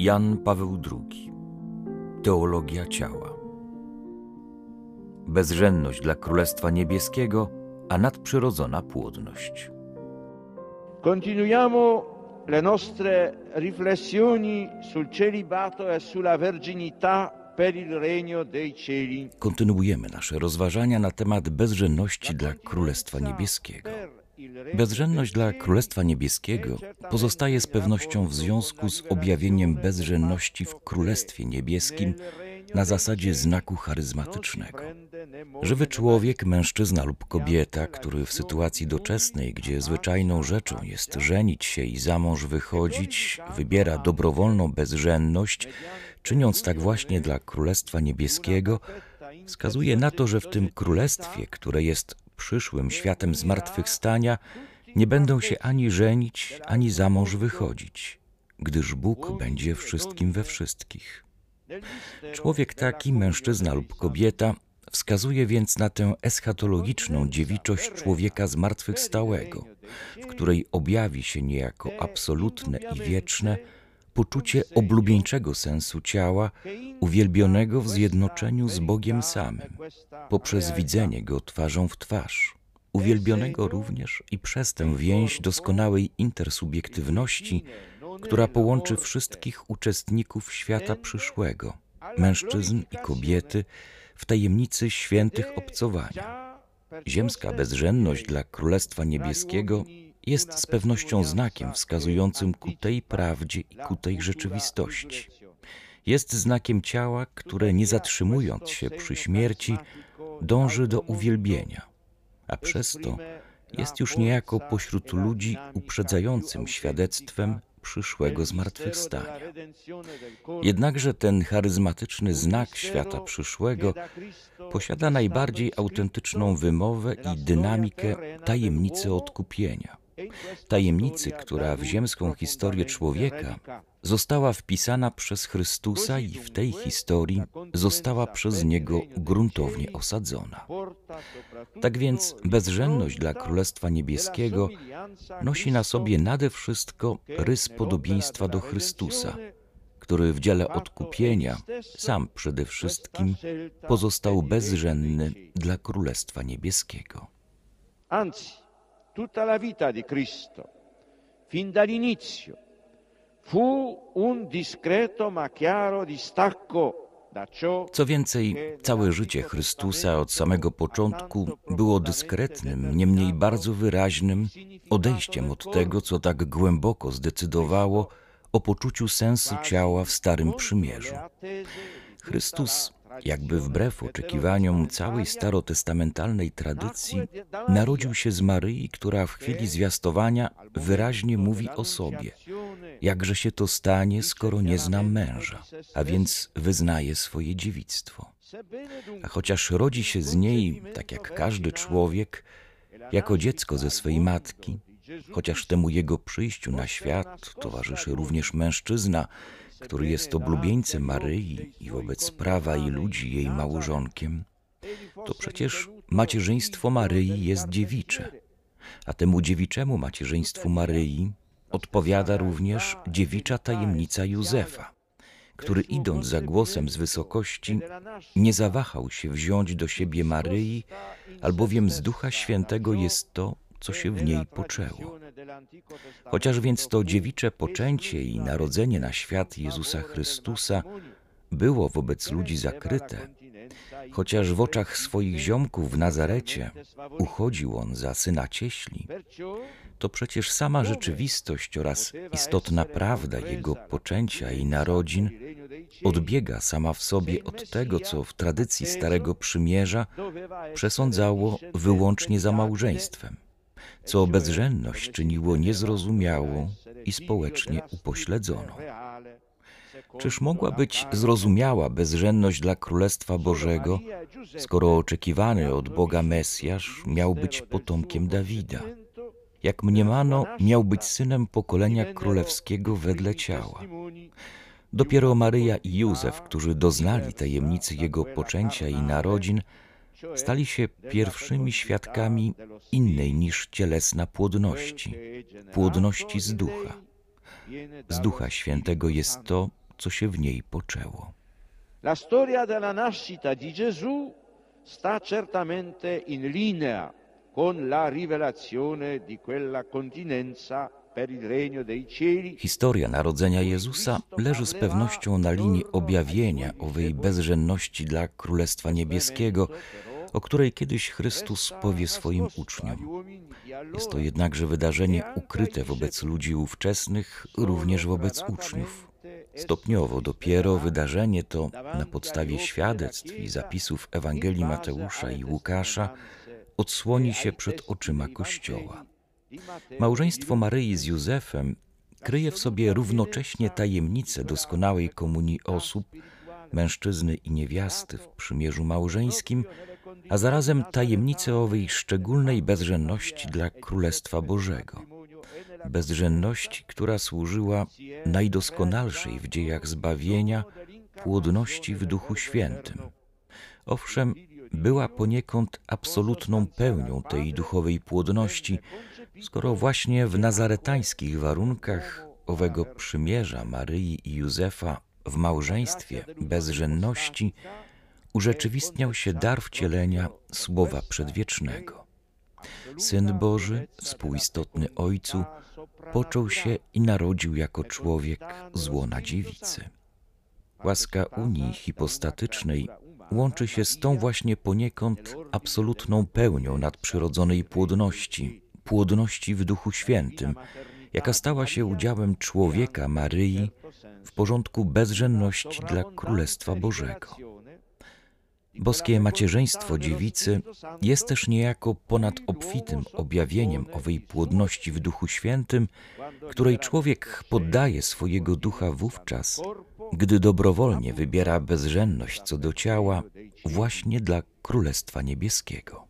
Jan Paweł II Teologia ciała Bezrzędność dla Królestwa Niebieskiego, a nadprzyrodzona płodność. Continuiamo le nostre riflessioni sul celibato e sulla verginità. Kontynuujemy nasze rozważania na temat bezrzędności dla Królestwa Niebieskiego. Bezrzędność dla Królestwa Niebieskiego pozostaje z pewnością w związku z objawieniem bezrzędności w Królestwie Niebieskim na zasadzie znaku charyzmatycznego. Żywy człowiek, mężczyzna lub kobieta, który w sytuacji doczesnej, gdzie zwyczajną rzeczą jest żenić się i za mąż wychodzić, wybiera dobrowolną bezrzędność, czyniąc tak właśnie dla Królestwa Niebieskiego, wskazuje na to, że w tym królestwie, które jest przyszłym światem zmartwychwstania, nie będą się ani żenić, ani za mąż wychodzić, gdyż Bóg będzie wszystkim we wszystkich. Człowiek taki, mężczyzna lub kobieta, wskazuje więc na tę eschatologiczną dziewiczość człowieka zmartwychwstałego, w której objawi się niejako absolutne i wieczne poczucie oblubieńczego sensu ciała, uwielbionego w zjednoczeniu z Bogiem samym, poprzez widzenie Go twarzą w twarz, uwielbionego również i przez tę więź doskonałej intersubiektywności, która połączy wszystkich uczestników świata przyszłego, mężczyzn i kobiety, w tajemnicy świętych obcowania. Ziemska bezrzędność dla Królestwa Niebieskiego jest z pewnością znakiem wskazującym ku tej prawdzie i ku tej rzeczywistości. Jest znakiem ciała, które nie zatrzymując się przy śmierci, dąży do uwielbienia, a przez to jest już niejako pośród ludzi uprzedzającym świadectwem przyszłego zmartwychwstania. Jednakże ten charyzmatyczny znak świata przyszłego posiada najbardziej autentyczną wymowę i dynamikę tajemnicy odkupienia. Tajemnicy, która w ziemską historię człowieka została wpisana przez Chrystusa i w tej historii została przez Niego gruntownie osadzona. Tak więc bezrzędność dla Królestwa Niebieskiego nosi na sobie nade wszystko rys podobieństwa do Chrystusa, który w dziele odkupienia sam przede wszystkim pozostał bezrzędny dla Królestwa Niebieskiego. Tutta la vita di Cristo, fin dall'inizio, fu un discreto ma chiaro distacco Co więcej, całe życie Chrystusa od samego początku było dyskretnym, niemniej bardzo wyraźnym odejściem od tego, co tak głęboko zdecydowało o poczuciu sensu ciała w Starym Przymierzu. Chrystus, jakby wbrew oczekiwaniom całej starotestamentalnej tradycji, narodził się z Maryi, która w chwili zwiastowania wyraźnie mówi o sobie. Jakże się to stanie, skoro nie znam męża, a więc wyznaje swoje dziewictwo. A chociaż rodzi się z niej, tak jak każdy człowiek, jako dziecko ze swej matki, chociaż temu jego przyjściu na świat towarzyszy również mężczyzna, który jest oblubieńcem Maryi i wobec prawa i ludzi jej małżonkiem, to przecież macierzyństwo Maryi jest dziewicze, a temu dziewiczemu macierzyństwu Maryi odpowiada również dziewicza tajemnica Józefa, który idąc za głosem z wysokości, nie zawahał się wziąć do siebie Maryi, albowiem z Ducha Świętego jest to, co się w niej poczęło. Chociaż więc to dziewicze poczęcie i narodzenie na świat Jezusa Chrystusa było wobec ludzi zakryte, chociaż w oczach swoich ziomków w Nazarecie uchodził on za syna cieśli, to przecież sama rzeczywistość oraz istotna prawda jego poczęcia i narodzin odbiega sama w sobie od tego, co w tradycji Starego Przymierza przesądzało wyłącznie za małżeństwem co bezrzędność czyniło niezrozumiałą i społecznie upośledzoną. Czyż mogła być zrozumiała bezrzędność dla Królestwa Bożego, skoro oczekiwany od Boga Mesjasz miał być potomkiem Dawida? Jak mniemano, miał być synem pokolenia królewskiego wedle ciała. Dopiero Maryja i Józef, którzy doznali tajemnicy jego poczęcia i narodzin, stali się pierwszymi świadkami innej niż cielesna płodności, płodności z ducha. Z ducha świętego jest to, co się w niej poczęło. La storia della nascita di Gesù sta certamente in linea con la rivelazione di quella continenza. Historia narodzenia Jezusa leży z pewnością na linii objawienia owej bezżenności dla Królestwa Niebieskiego, o której kiedyś Chrystus powie swoim uczniom. Jest to jednakże wydarzenie ukryte wobec ludzi ówczesnych, również wobec uczniów. Stopniowo dopiero wydarzenie to, na podstawie świadectw i zapisów Ewangelii Mateusza i Łukasza, odsłoni się przed oczyma Kościoła. Małżeństwo Maryi z Józefem kryje w sobie równocześnie tajemnicę doskonałej komunii osób, mężczyzny i niewiasty w przymierzu małżeńskim, a zarazem tajemnicę owej szczególnej bezżenności dla Królestwa Bożego. Bezżenności, która służyła najdoskonalszej w dziejach zbawienia płodności w Duchu Świętym. Owszem, była poniekąd absolutną pełnią tej duchowej płodności, skoro właśnie w nazaretańskich warunkach owego przymierza Maryi i Józefa w małżeństwie bezżenności urzeczywistniał się dar wcielenia Słowa Przedwiecznego. Syn Boży, współistotny Ojcu, począł się i narodził jako człowiek z łona dziewicy. Łaska Unii hipostatycznej łączy się z tą właśnie poniekąd absolutną pełnią nadprzyrodzonej płodności, płodności w Duchu Świętym, jaka stała się udziałem człowieka Maryi w porządku bezżenności dla Królestwa Bożego. Boskie macierzyństwo dziewicy jest też niejako ponad obfitym objawieniem owej płodności w Duchu Świętym, której człowiek poddaje swojego ducha wówczas, gdy dobrowolnie wybiera bezżenność co do ciała właśnie dla Królestwa Niebieskiego.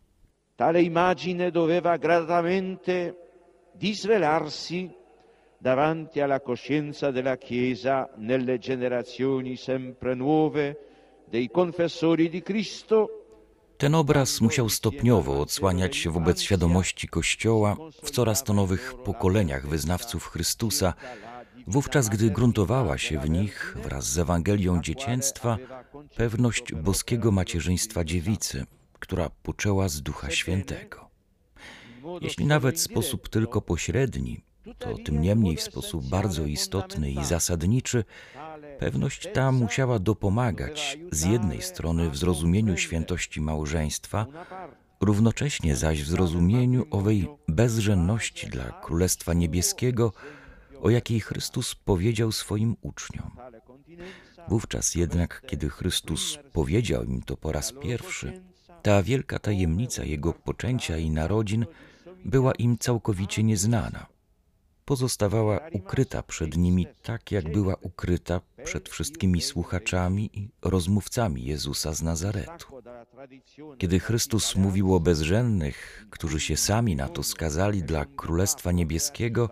Tale immagine doveva gradatamente disvelarsi davanti alla coscienza della Chiesa nelle generazioni sempre nuove Ten obraz musiał stopniowo odsłaniać się wobec świadomości Kościoła w coraz to nowych pokoleniach wyznawców Chrystusa, wówczas gdy gruntowała się w nich wraz z Ewangelią dziecięctwa pewność boskiego macierzyństwa dziewicy, która poczęła z Ducha Świętego. Jeśli nawet w sposób tylko pośredni, to tym niemniej w sposób bardzo istotny i zasadniczy, pewność ta musiała dopomagać z jednej strony w zrozumieniu świętości małżeństwa, równocześnie zaś w zrozumieniu owej bezżenności dla Królestwa Niebieskiego, o jakiej Chrystus powiedział swoim uczniom. Wówczas jednak, kiedy Chrystus powiedział im to po raz pierwszy, ta wielka tajemnica Jego poczęcia i narodzin była im całkowicie nieznana. Pozostawała ukryta przed nimi tak, jak była ukryta przed wszystkimi słuchaczami i rozmówcami Jezusa z Nazaretu. Kiedy Chrystus mówił o bezżennych, którzy się sami na to skazali dla Królestwa Niebieskiego,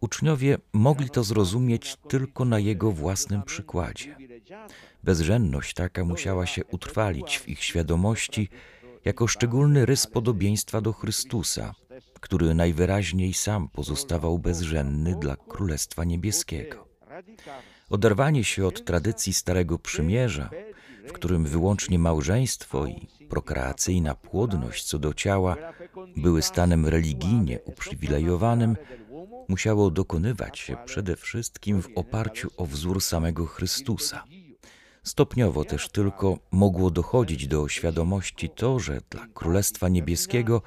uczniowie mogli to zrozumieć tylko na Jego własnym przykładzie. Bezżenność taka musiała się utrwalić w ich świadomości jako szczególny rys podobieństwa do Chrystusa, który najwyraźniej sam pozostawał bezżenny dla Królestwa Niebieskiego. Oderwanie się od tradycji Starego Przymierza, w którym wyłącznie małżeństwo i prokreacyjna płodność co do ciała były stanem religijnie uprzywilejowanym, musiało dokonywać się przede wszystkim w oparciu o wzór samego Chrystusa. Stopniowo też tylko mogło dochodzić do świadomości to, że dla Królestwa Niebieskiego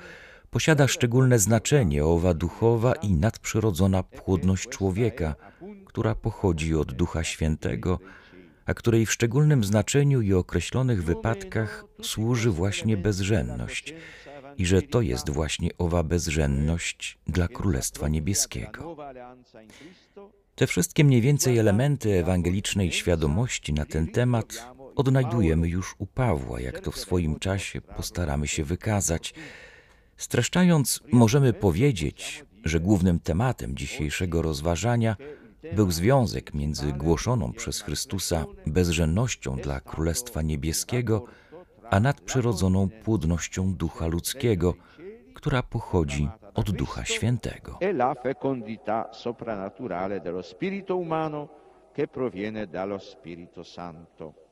posiada szczególne znaczenie owa duchowa i nadprzyrodzona płodność człowieka, która pochodzi od Ducha Świętego, a której w szczególnym znaczeniu i określonych wypadkach służy właśnie bezżenność, i że to jest właśnie owa bezżenność dla Królestwa Niebieskiego. Te wszystkie mniej więcej elementy ewangelicznej świadomości na ten temat odnajdujemy już u Pawła, jak to w swoim czasie postaramy się wykazać. Streszczając, możemy powiedzieć, że głównym tematem dzisiejszego rozważania był związek między głoszoną przez Chrystusa bezżennością dla Królestwa Niebieskiego, a nadprzyrodzoną płodnością ducha ludzkiego, która pochodzi od Ducha Świętego. e che proviene dallo Spirito Santo.